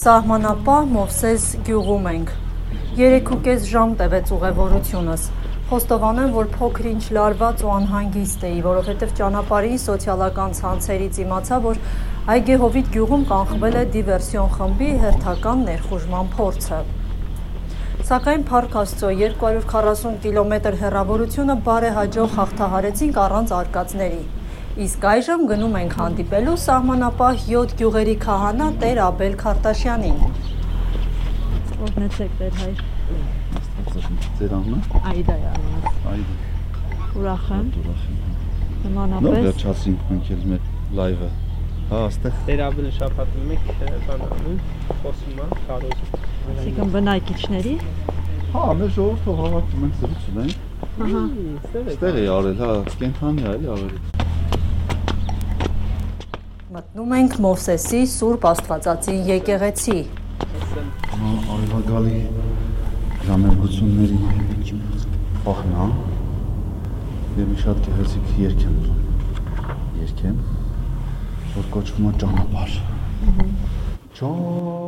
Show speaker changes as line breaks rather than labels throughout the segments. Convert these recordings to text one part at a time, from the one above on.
Սահմանապահ Մովսես գյուղում ենք: 3.5 ժամ տևեց ուղևորությունս: Խոստովանեմ, որ փոքր-ինչ լարված ու անհանգիստ էի, որովհետև ճանապարհին սոցիալական ցանցերից իմացա, որ Այգեհովիտ գյուղում կանխվել է դիվերսիոն խմբի հերթական ներխուժման փորձը: Սակայն փառք Աստծո, 240 կմ հեռավորությունը բարեհաջող հաղթահարեցինք առանց արկածների: Իսկ այժմ գնում ենք հանդիպելու սահմանապահ յոթ գյուղերի քահանա տեր Աբել Քարտաշյանին:
Ձեր անունը:
Աիդա է
Այդա
Ուրախ եմ
Նոր վերջացրինք մենք էլ մեր լայվը Հա աստեղ
Տեր Աբելը շաբաթը մեկ բան անում խոսում է քարոզը
Այսինքն բնակիչների
Հա մեր ժողովուրդը հավաքվում ենք զրույց ունենք
Ահա
Ստեղ է արել հա կենթանի է էլի արել
Մտնում ենք Մովսեսի Սուրբ Աստվածածին եկեղեցի:
Արևագալի ժամերգությունների պահն է եւ մի շատ գեղեցիկ երգ եմ ուզում երգեմ որ կոչվում է ճանապարհ Ճանապարհ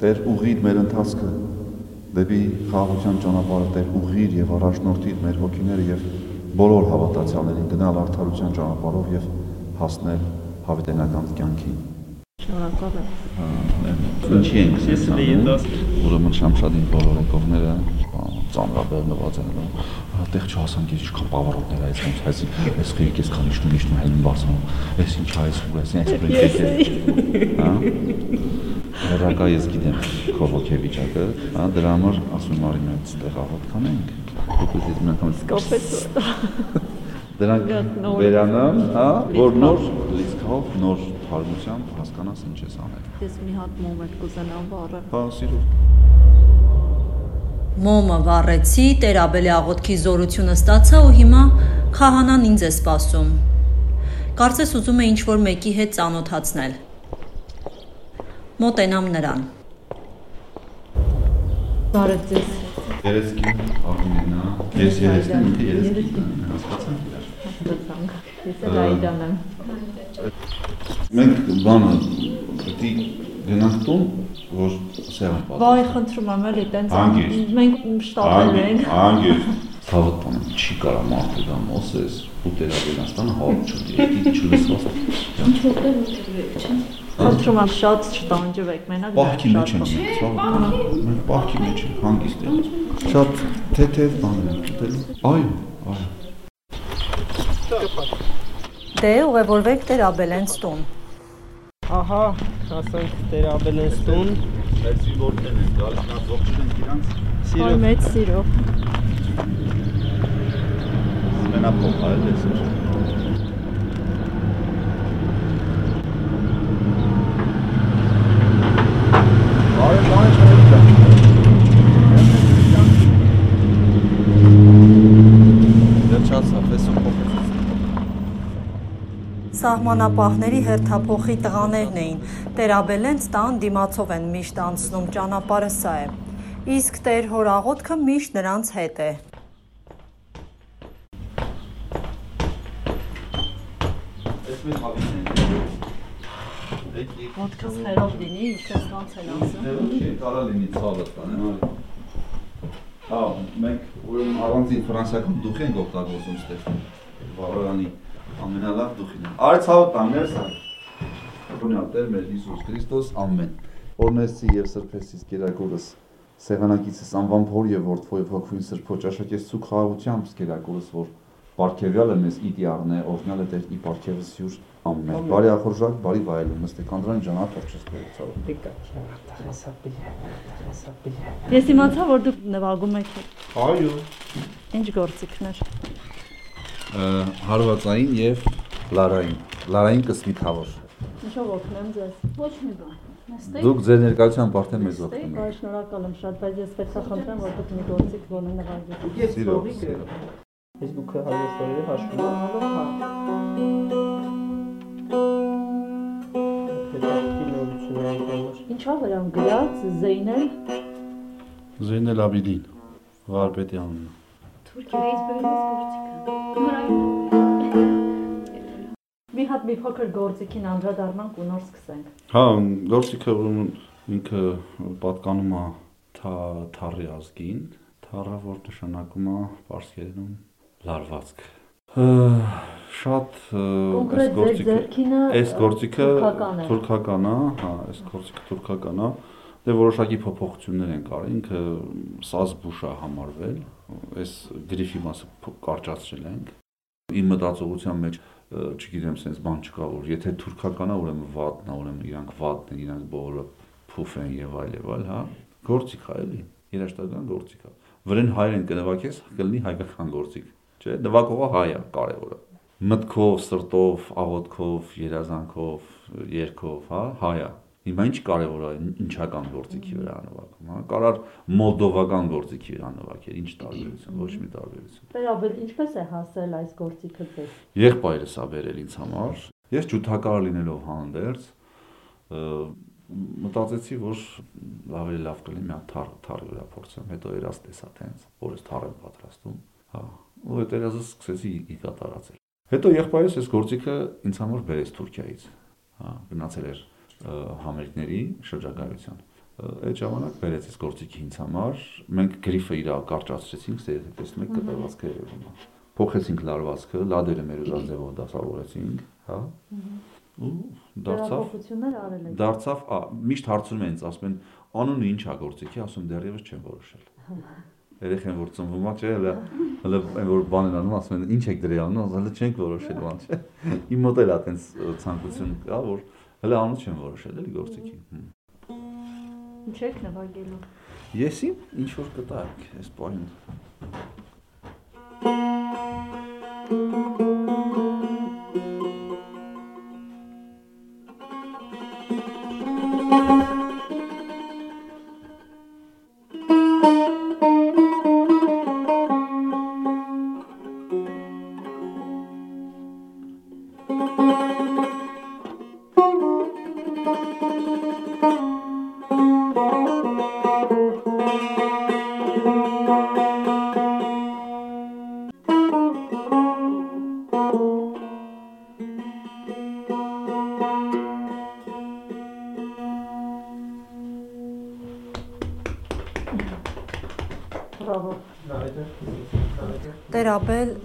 Տեր ուղղիր մեր ընթացքը դեպի խաղաղության ճանապարհը Տեր ուղղիր եւ առաջնորդիր մեր հոգիները եւ բոլոր հավատացյալներին գնալ արդարության ճանապարհով եւ հասնել հավիտենական կյանքին
Շնորհակալ եմ
Ինչի ենք
դաս
Ուրեմն Շամշադին բոլոր եկողները ծանրաբեռնված են այդտեղ չհասանք ես ինչքան բավարարներ այս ոնց այս այս խիրիկ ես քան իշտում իշտում հելնում բարձրանում այս ինչ այս ու այս այս բրինք հա Հերակա ես գիտեմ քո հոգեվիճակը հա դրա համար ասում եմ արի մենք այդտեղ աղոտ կանենք դուք ես մի անգամ
Կապեց
դրանք վերանան հա որ նոր լիցքով նոր թարմությամբ հասկանաս ինչ ես անել
Ես մի հատ մոմենտ կուզենամ վառեմ
հա սիրով
Մոմը վառեցի, տեր Աբելի աղոթքի զորությունը ստացա ու հիմա քահանան ինձ է սպասում: Կարծես ուզում է ինչ-որ մեկի հետ ծանոթացնել: Մոտենամ նրան:
Բարև ձեզ
Երեսկին Արմինեն հա ես երեսկին ինքը երեսկին հասկացանք իրար
Հասկացանք Ես էլ Աիդան եմ
Մենք բանը պետք գնանք տուն որ սեղան պատահի
Վայ խնդրում եմ էլի տենց մենք շտապել ենք
Հանգիստ Ցավոտ բանը չի կարա մարդը դա Մոսես ու Տեր Աբելաստանը հաճ չդի չլսված
Ինչ որտեղ ուտել չէ։
Խնդրում եմ շատ չտանջվեք մենակ
Պահքի մեջ են մենք պահքի մեջ ենք հանգիստ ենք շատ թեթև բան ենք ուտելու այո այո
Դե ուղևորվեք տեր Աբելենց տուն:
Ահա հասանք Տեր Աբելենց տուն
Այսի որտեն են գալիս նա ողջունենք իրանց
Այ
Սիրո
մեծ սիրո
մենափոխ այլ էսեր Բարև բարև Վերջացավ, այսօր փոխեցի
Սահմանապահների հերթափոխի տղաներն էին: Տեր Աբելենց տան դիմացով են միշտ անցնում, ճանապարհը սա է: Իսկ տեր հոր աղոթքը միշտ նրանց հետ է:
Ոտքս խերով լինի ինչպես ոնց են ասում
Չի, կարա լինի ցավը տանեմ, այո։ Հա, մենք ուրեմն առանձին ֆրանսիական դուխ ենք օգտագործում ստեղ։ Վառարանի ամենալավ դուխին է։ Արի ցավը տան, ներս այ։ Բունյալ Տեր մեր Հիսուս Քրիստոս, ամեն։ Օրնեսի եւ սրբեսից Գերագորս սեղանակիցս անվան փոր եւ որդվո եւ հոգվին սրբո ճաշակես ցու խաղաղությամբ Գերագորս որ Պարքևյալը մեզ իդի առնե, օրհնյալը Տեր ի պարքևս յուր ամեն։ Բարի ախորժակ, բարի վայելում, ըստ կանդրան ջանա թողչես ցավ։
Դիկա հեսապի հեսապի
Ես իմացա որ դուք նվագում եք
Այո։
Ինչ գործիքներ
հարվածային եւ լարային։ Լարային կսմիթավոր։
Ինչով օգնեմ ձեզ
Ոչ մի բան։ Նստեք։
Դուք ձեր ներկայությամբ արդեն մեզ օգնում եք։
շնորհակալ եմ շատ, բայց ես պետք է խնդրեմ, որ դուք մի գործիք գոնե նվագեք։
Սիրո, սիրո։
Facebook-ը հայաստանները հաշվում է։ Հետաքրքիր
Ինչա վրան գրած Զեյնել
Զեյնել Աբիդին, Վարպետյանն։
Թուրքիայից բերել ես գործիքը։
մի հատ մի փոքր գործիքին անդրադառնանք ու նոր սկսենք։
Հա, գործիքը ուրեմն ինքը պատկանում է թա թարի ազգին, թարը որ նշանակում է պարսկերենում լարվածք։ Շատ այս գործիքը Այս գործիքը
թուրքական է։
հա, այս գործիքը թուրքական է։ Դե որոշակի փոփոխություններ են կարել, ինքը սազբուշ է համարվել, այս գրիֆի մասը կարճացրել ենք։ Իմ մտածողության մեջ, չգիտեմ, sense բան չկա, որ եթե թուրքական է, ուրեմն վատն է, ուրեմն իրանք վատն են, իրանք բոլորը փուֆ են եւ այլ եւ այլ, հա։ Գործիք է, էլի։ Երաշտական գործիք է։ Վրեն հայերեն կնվագես, կլինի հայկական գործիք, չէ՞։ Նվագողը հայ է, կարևորը մտքով, սրտով, աղոթքով, երազանքով, երգով, հա, հայա։ Հիմա ինչ կարևոր է ինչական գործիքի վրա նվագում, հա։ Կարար մոլդովական գործիքի վրա նվագել, ինչ տարբերություն, ոչ մի տարբերություն։
Տերաբել ինչպես է հասել այս գործիքը ձեզ։
Եղբայրս ա բերել ինձ համար։ Ես ջութակար լինելով հանդերձ մտածեցի, որ ավելի լավ կլինի մի հատ թար թարի վրա փորձեմ, հետո երաս տեսա տենց, որ ես թար եմ պատրաստում, հա։ Ու հետո երազս սկսեցի ի կատարածել։ Հետո եղբայրս այս գործիքը ինձ համար բերեց Թուրքիայից։ Հա, գնացել էր համերգների շրջագայության։ Այդ ժամանակ բերեց այս գործիքը ինձ համար։ Մենք գրիֆը իրա կարճացրեցինք, դե տեսնում եք կտավածքը երևում է։ Փոխեցինք լարվածքը, լադերը մեր ուզած ձևով դասավորեցինք, հա։ Ու դարձավ դարձավ, միշտ հարցնում են ինձ, ասում են, անունը ինչ է գործիքի, ասում դեռևս չեմ որոշել։ Երեխեն որ ծնվում է, չէ, հələ հələ այն որ բան են անում, ասում են, ինչ եք դրել անում, ասում հələ չենք որոշել բան, չէ։ Իմ մոտ էլ է այտենց ցանկություն կա, որ հələ անուն չեմ որոշել, էլի գործիքի։
Ինչ եք նվագելու։
Ես իմ ինչ որ կտակ, այս բանին։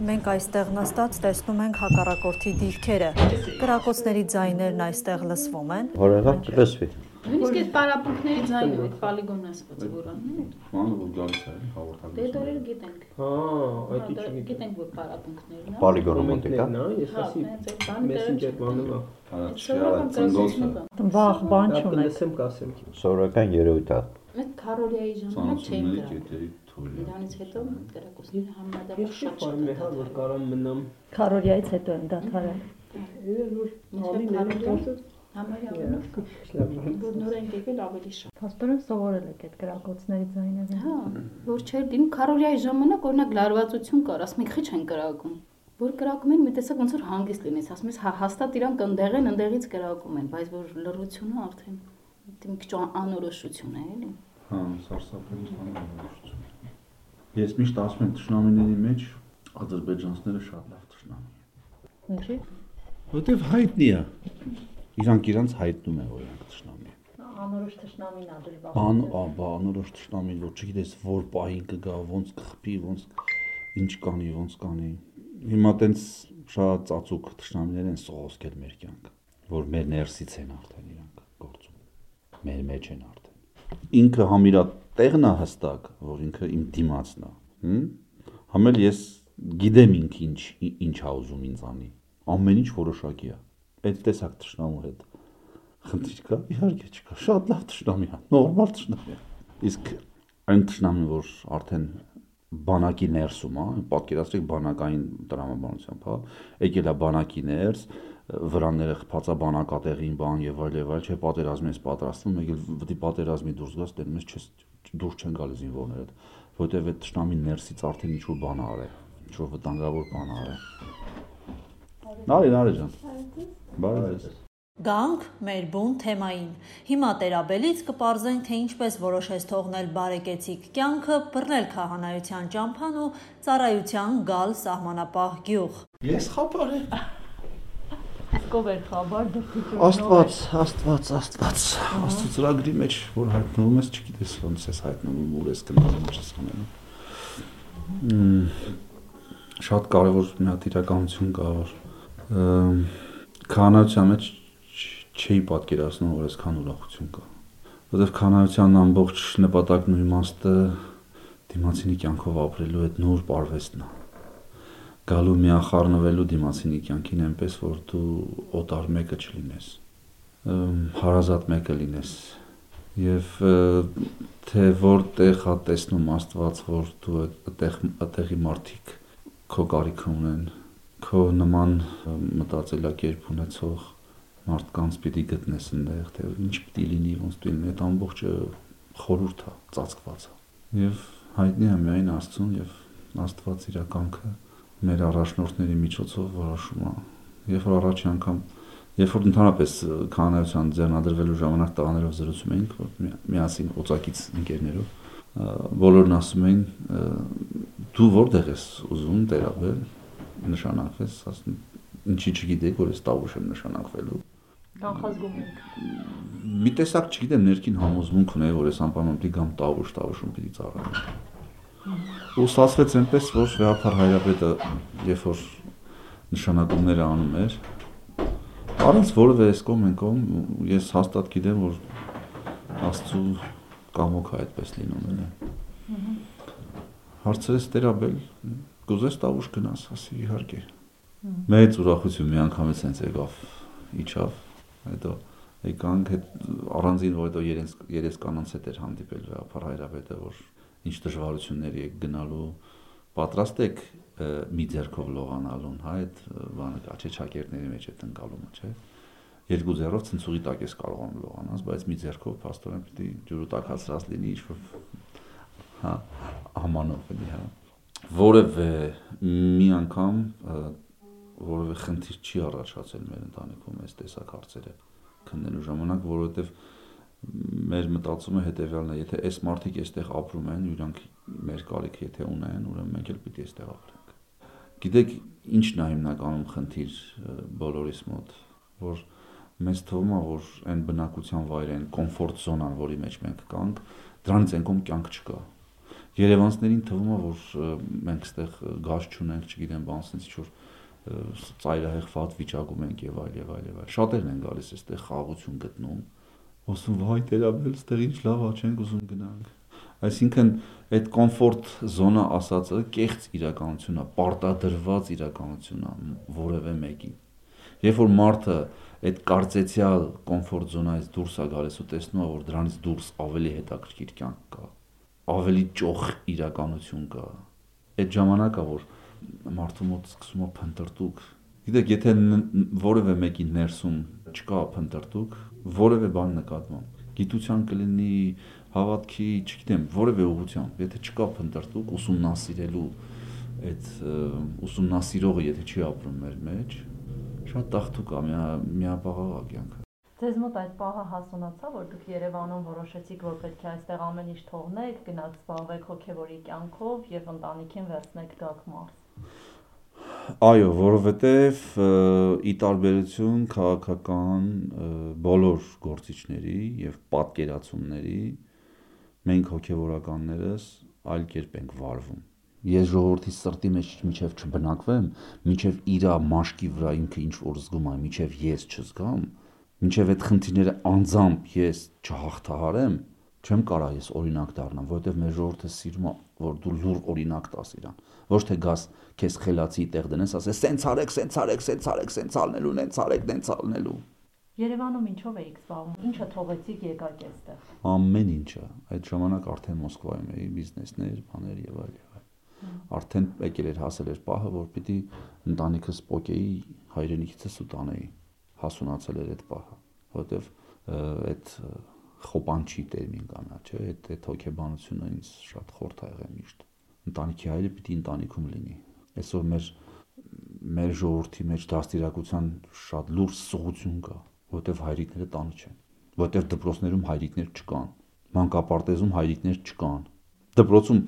մենք այստեղ նստած տեսնում ենք հակառակորդի դիրքերը։ Կրակոցների ձայներն այստեղ լսվում են։
Հորեղավ լսվի։
Նույնիսկ այդ պարապմունքների ձայնը, այդ պոլիգոնն ասված որոնն է։
Բանը որ գալիս է,
Դե
հաղորդակցություն։
դորերը գիտենք։
Հա, այդ
Հա, դա
ինչ
Գիտենք որ պարապմունքներն է։
Պոլիգոնը մոտիկ է։
հա, ես
Հա,
ասի
Այդ
չի, արա
սովորական կրակոցն
Վաղ բան
Դա
չունեք։
կլսեմ կասեմ։
Սովորական երևույթ է։
Այդ քարորիայի ժամանակ չէին
Ծանոթությունների թույլ։
Իրանից հետո կրակոցները համեմատաբար
Ես
շատ
եմ, հա, որ կարամ մնամ։
Քարորիայից հետո են դադարել։
Ես որ շլավ։
որ նոր են եկել ավելի շատ։
Փաստորեն սովորել եք այդ կրակոցների ձայները։
Հա, որ չէր դինում քարորիայի ժամանակ օրինակ լարվածություն կար, ասում եք խիչ են կրակում։ Որ կրակում են, մի տեսակ ոնց որ հանգիստ լինես, ասում ես հա հաստատ իրանք ընդեղ են, ընդեղից կրակում են, բայց որ լռությունը արդեն դիմ քիչ անորոշություն է, էլի։
Հա, սարսափելի բանավորություն։ Ես միշտ ասում եմ ճշնամիների մեջ ադրբեջանցիները շատ լավ ճշնամի են։
Ինչի։
Որտեվ հայտնի է։ Իրանք իրանք հայտնում են, որ իրանք ճշնամի են։
Անորոշ թշնամին ա դժվար։
Բան, ա, բանորոշ ճշնամի, որ չգիտես որ պահին կգա, ոնց կխփի, ոնց ինչ կանի, ոնց կանի։ Հիմա տենց շատ ծածուկ ճշնամիներ են սողոսկել մեր կյանքը, որ մեր ներսից են արդեն իրանք գործում։ Մեր մեջ են արդեն։ Ինքը համ իր տեղն է հստակ, որ ինքը իմ դիմացն է, հմ։ Համ էլ ես գիտեմ ինք ինչ ինչ ա ուզում ինձ անի։ Ամեն ինչ որոշակի է։ Այդ տեսակ ճշնամու հետ խնդիր կա, իհարկե չկա։ Շատ լավ ճշնամի է, նորմալ ճշնամի է։ Իսկ այն ճշնամին, որ արդեն բանակի ներսում է, պատկերացրեք բանակային տրամաբանությամբ, հա, եկել է բանակի ներս, վրանները խփածաբանակատեղին բան եւ այլ եւ այլ, չէ պատերազմի ես պատրաստվում, մեկ էլ պետք է պատերազմի դուրս գաս, դեռ մեզ չես դուրս չեն գալիս զինվորները, որտեվ այդ ճշտամի ներսից արդեն ինչ-որ բան արել, ինչ-որ վտանգավոր բան արել։ Նարի, նարի ջան։ Բարև ձեզ։
Գանք մեր բուն թեմային։ Հիմա Տերաբելից կպարզենք, թե ինչպես որոշեց թողնել բարեկեցիկ կյանքը, բռնել քահանայության ճամփան ու ծառայության գալ սահմանապահ գյուղ։
Ես խապար եմ։
Ով էր խաբար դրդի
Աստված, Աստված, Աստված։ Աստծո ծրագրի մեջ որ հայտնվում ես, չգիտես ոնց ես հայտնվում, ուր ես գնալու, ինչ ես անելու։ Շատ կարևոր մի հատ իրականություն կա, որ քանացիա մեջ չի պատկերացնում, որ այսքան ուրախություն կա։ Որովհետև քանայության ամբողջ նպատակն ու իմաստը դիմացինի կյանքով ապրելու այդ նոր արվեստն է գալու միախառնվելու դիմացինի կյանքին այնպես որ դու օտար մեկը չլինես հարազատ մեկը լինես եւ թե որտեղ հա տեսնում Աստված որ դու այդտեղ այդտեղի մարդիկ քո կարիքը ունեն քո նման մտածելակերպ ունեցող մարդկանց պիտի գտնես այնտեղ, թե ինչ պիտի լինի, ոնց պիտի լինի, այդ ամբողջը խորուրդ է, ծածկված է։ Եվ հայտնի է միայն Աստծուն եւ Աստված իր կամքը մեր առաջնորդների միջոցով որոշում է։ Երբ որ առաջի անգամ Երբ որ ընդհանրապես քահանայության ձեռնադրվելու ժամանակ տղաներով զրուցում էինք, որ միասին օծակից ընկերներով, բոլորն ասում էին դու որտեղ ես ուզում տերաբել նշանակվես, ասում ինչի չգիտեք, որ ես տավուշ եմ նշանակվելու
կանխազգում եք։
Մի տեսակ, չգիտեմ, ներքին համոզմունք ունեի, որ ես անպայման պիտի գամ տավուշ, տավուշում պիտի ծառայեմ։ Ու ստացվեց այնպես, որ Վեհապար Հայրապետը, երբ որ նշանակումները անում էր, առանց որևէ այս կողմ են կողմ, ես հաստատ գիտեմ, որ Աստծո կամոքը այդպես լինում է։ Հարցրեց Տերաբել, կուզես տավուշ գնաս, ասի իհարկե։ Մեծ ուրախություն մի անգամից հենց եկավ, իջավ հետո եկանք հետ առանձին որ հետո երես երես կանանց հետ էր հանդիպել վեհապար հայրապետը որ ինչ դժվարություններ եք գնալու պատրաստ եք մի ձեռքով լողանալուն հա այդ բանը աչեչակերտների մեջ է տնկալումը չէ երկու ձեռով ցնցուղի տակ ես կարողանում լողանաս բայց մի ձեռքով փաստորեն պիտի ջուրը տակացրած լինի ինչ որ հա ամանով էլի հա որևէ մի անգամ որևէ խնդիր չի առաջացել մեր ընտանիքում այս տեսակ հարցերը քննելու ժամանակ, որովհետև մեր մտածումը հետեւյալն է, եթե այս մարդիկ այստեղ ապրում են, իրանք մեր կարիք եթե ունեն, ուրեմն մենք էլ պիտի այստեղ ապրենք։ Գիտեք, ի՞նչն է հիմնականում խնդիր բոլորիս մոտ, որ մեզ թվում է, որ այն բնակության վայրը, այն կոմֆորտ զոնան, որի մեջ մենք կանք, դրանից ենքում կյանք չկա։ Երևանցիներին թվում է, որ մենք այստեղ գազ չունենք, չգիտեմ, բանսից ինչ-որ ծայրահեղված վիճակում ենք եւ այլ եւ այլ եւ այլ։ Շատերն են գալիս այստեղ խաղաղություն գտնում։ Ոսում վայ տերաբել, այստեղ ինչ լավ է, չենք ուզում գնանք։ Այսինքն այդ կոմֆորտ զոնա ասածը կեղծ իրականություն է, պարտադրված իրականություն է որևէ մեկի։ Երբ որ մարդը այդ կարծեցյալ կոմֆորտ զոնայից դուրս է գալիս ու տեսնում է, որ դրանից դուրս ավելի հետաքրքիր կյանք կա, ավելի ճոխ իրականություն կա։ Այդ ժամանակը որ մարդու մոտ սկսում է փնտրտուք։ Գիտեք, եթե որևէ մեկի ներսում չկա փնտրտուք, որևէ բան նկատվում, գիտության կլինի հավատքի, չգիտեմ, որևէ ուղղությամբ, եթե չկա փնտրտուք ուսումնասիրելու այդ ուսումնասիրողը եթե չի ապրում մեր մեջ, շատ տախտուկ է, միապաղաղ է կյանքը։
Ձեզ մոտ այդ պահը հասունացա, որ դուք Երևանում որոշեցիք, որ պետք է այստեղ ամեն ինչ թողնեք, գնաք զբաղվեք հոգևորի կյանքով եւ ընտանիքին վերցնեք գաք մարզ։
Այո, որովհետև ի տարբերություն քաղաքական բոլոր գործիչների եւ պատկերացումների մենք հոգեվորականներս այլ կերպ ենք վարվում։ Ես ժողովրդի սրտի մեջ միջև չբնակվեմ, միջև իրա մաշկի վրա ինքը ինչ որ զգում է, միջև ես չզգամ, միջև այդ խնդիրները անձամբ ես չհաղթահարեմ, չեմ կարա ես օրինակ դառնամ, որովհետև մեր ժողովուրդը սիրում է, որ դու լուր օրինակ տաս իրան։ Ոչ թե գաս քեզ խելացի տեղ դնես, ասես սենց արեք, սենց արեք, սենց արեք, սենց ալնելու, նենց արեք, նենց ալնելու։
Երևանում ինչով էիք զբաղվում։ Ինչը թողեցիք եկաք այստեղ։
Ամեն ինչը։ Այդ ժամանակ արդեն Մոսկվայում էի, բիզնեսներ, բաներ եւ այլ եւ այլ։ Արդեն եկել էր հասել էր պահը, որ պիտի ընտանիքս փոկեի հայրենիքիցս ու տանեի հասունացել էր այդ պահը, որովհետև այդ խոպանչի տերմին կանա, չէ, այդ այդ հոգեբանությունը ինձ շատ խորթ ա եղել միշտ ընտանիքի հայրը պիտի ընտանիքում լինի։ Այսօր մեր մեր ժողովրդի մեջ դաստիարակության շատ լուրջ սղություն կա, որտեվ հայրիկները տանը չեն, որտեվ դպրոցներում հայրիկներ չկան, մանկապարտեզում հայրիկներ չկան, դպրոցում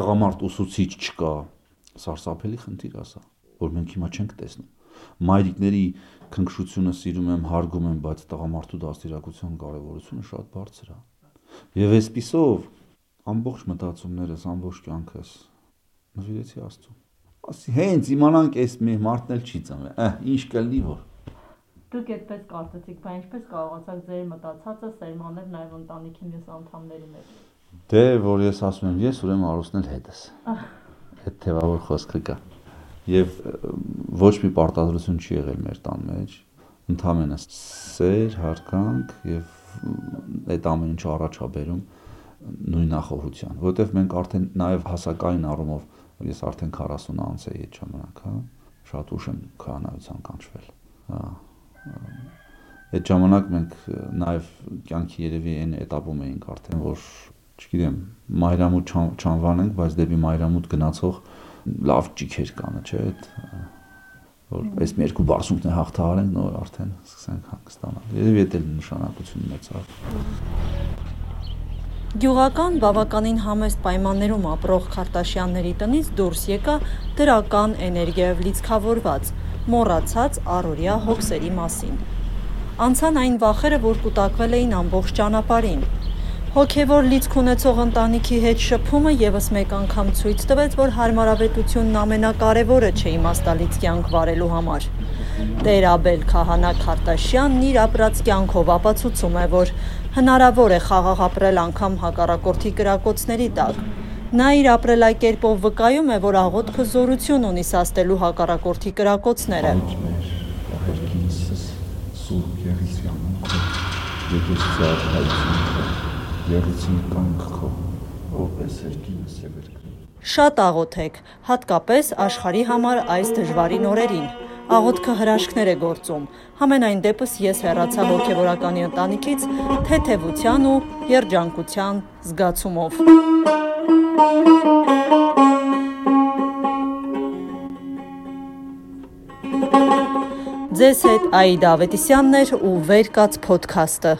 տղամարդ ուսուցիչ չկա։ Սարսափելի խնդիր ասա, որ մենք հիմա չենք տեսնում։ Մայրիկների քնքշությունը սիրում եմ, հարգում եմ, բայց տղամարդու դաստիարակության կարևորությունը շատ բարձր է։ Եվ այսписով ամբողջ մտածումներս, ամբողջ կյանքս նվիրեցի Աստծուն։ Ասի հենց իմանանք այս մի մարդն էլ չի ծնվել։ Ահ, ինչ կլինի որ։
Դուք այդպես կարծեցիք, բայց ինչպես կարողացաք ձեր մտածածը սերմանել նաև ընտանիքի մյուս անդամների մեջ։
Դե, որ ես ասում եմ, ես ուրեմն արուսնել հետս։ Այդ թեվավոր խոսքը կա։ Եվ ոչ մի պարտադրություն չի եղել մեր տան մեջ, ընդհանրապես սեր, հարկանք եւ այդ ամեն ինչը առաջ ա բերում նույն նախորության, որովհետև մենք արդեն նաև հասակային առումով ես արդեն 40 անց էի այդ ժամանակ, հա, շատ ուշ եմ քահանայության կանչվել։ Հա։ Այդ ժամանակ մենք նաև կյանքի երևի այն этаպում էինք արդեն, որ չգիտեմ, մայրամուտ չանվանենք, բայց դեպի մայրամուտ գնացող լավ ճիքեր կանը, չէ՞, այդ որ այս մի երկու բարձունքն է հաղթահարենք, նոր արդեն սկսենք հանգստանալ։ Եվ դա էլ նշանակություն ունեցավ։
Գյուղական բավականին համեստ պայմաններում ապրող Քարտաշյանների տնից դուրս եկա դրական էներգիայով լիցքավորված, մոռացած առօրյա հոգսերի մասին։ Անցան այն վախերը, որ կուտակվել էին ամբողջ ճանապարհին, Հոգևոր լիցք ունեցող ընտանիքի հետ շփումը եւս մեկ անգամ ցույց տվեց, որ հարմարավետությունն ամենակարևորը չէ իմաստալից կյանք վարելու համար։ Տերաբել Քահանա Քարտաշյանն իր ապրած կյանքով ապացուցում է, որ հնարավոր է խաղաղ ապրել անգամ հակառակորդի կրակոցների տակ։ Նա իր ապրելակերպով վկայում է, որ աղոթքը զորություն ունի սաստելու հակառակորդի կրակոցները։ Շատ աղոթեք, հատկապես աշխարի համար այս դժվարին օրերին։ Աղոթքը հրաշքներ է գործում։ Համենայն դեպս ես հեռացա ողջևորականի ընտանիքից թեթևության ու երջանկության զգացումով։ Ձեզ հետ Աիդա Ավետիսյանն էր ու Վերկաց ոդքասթը։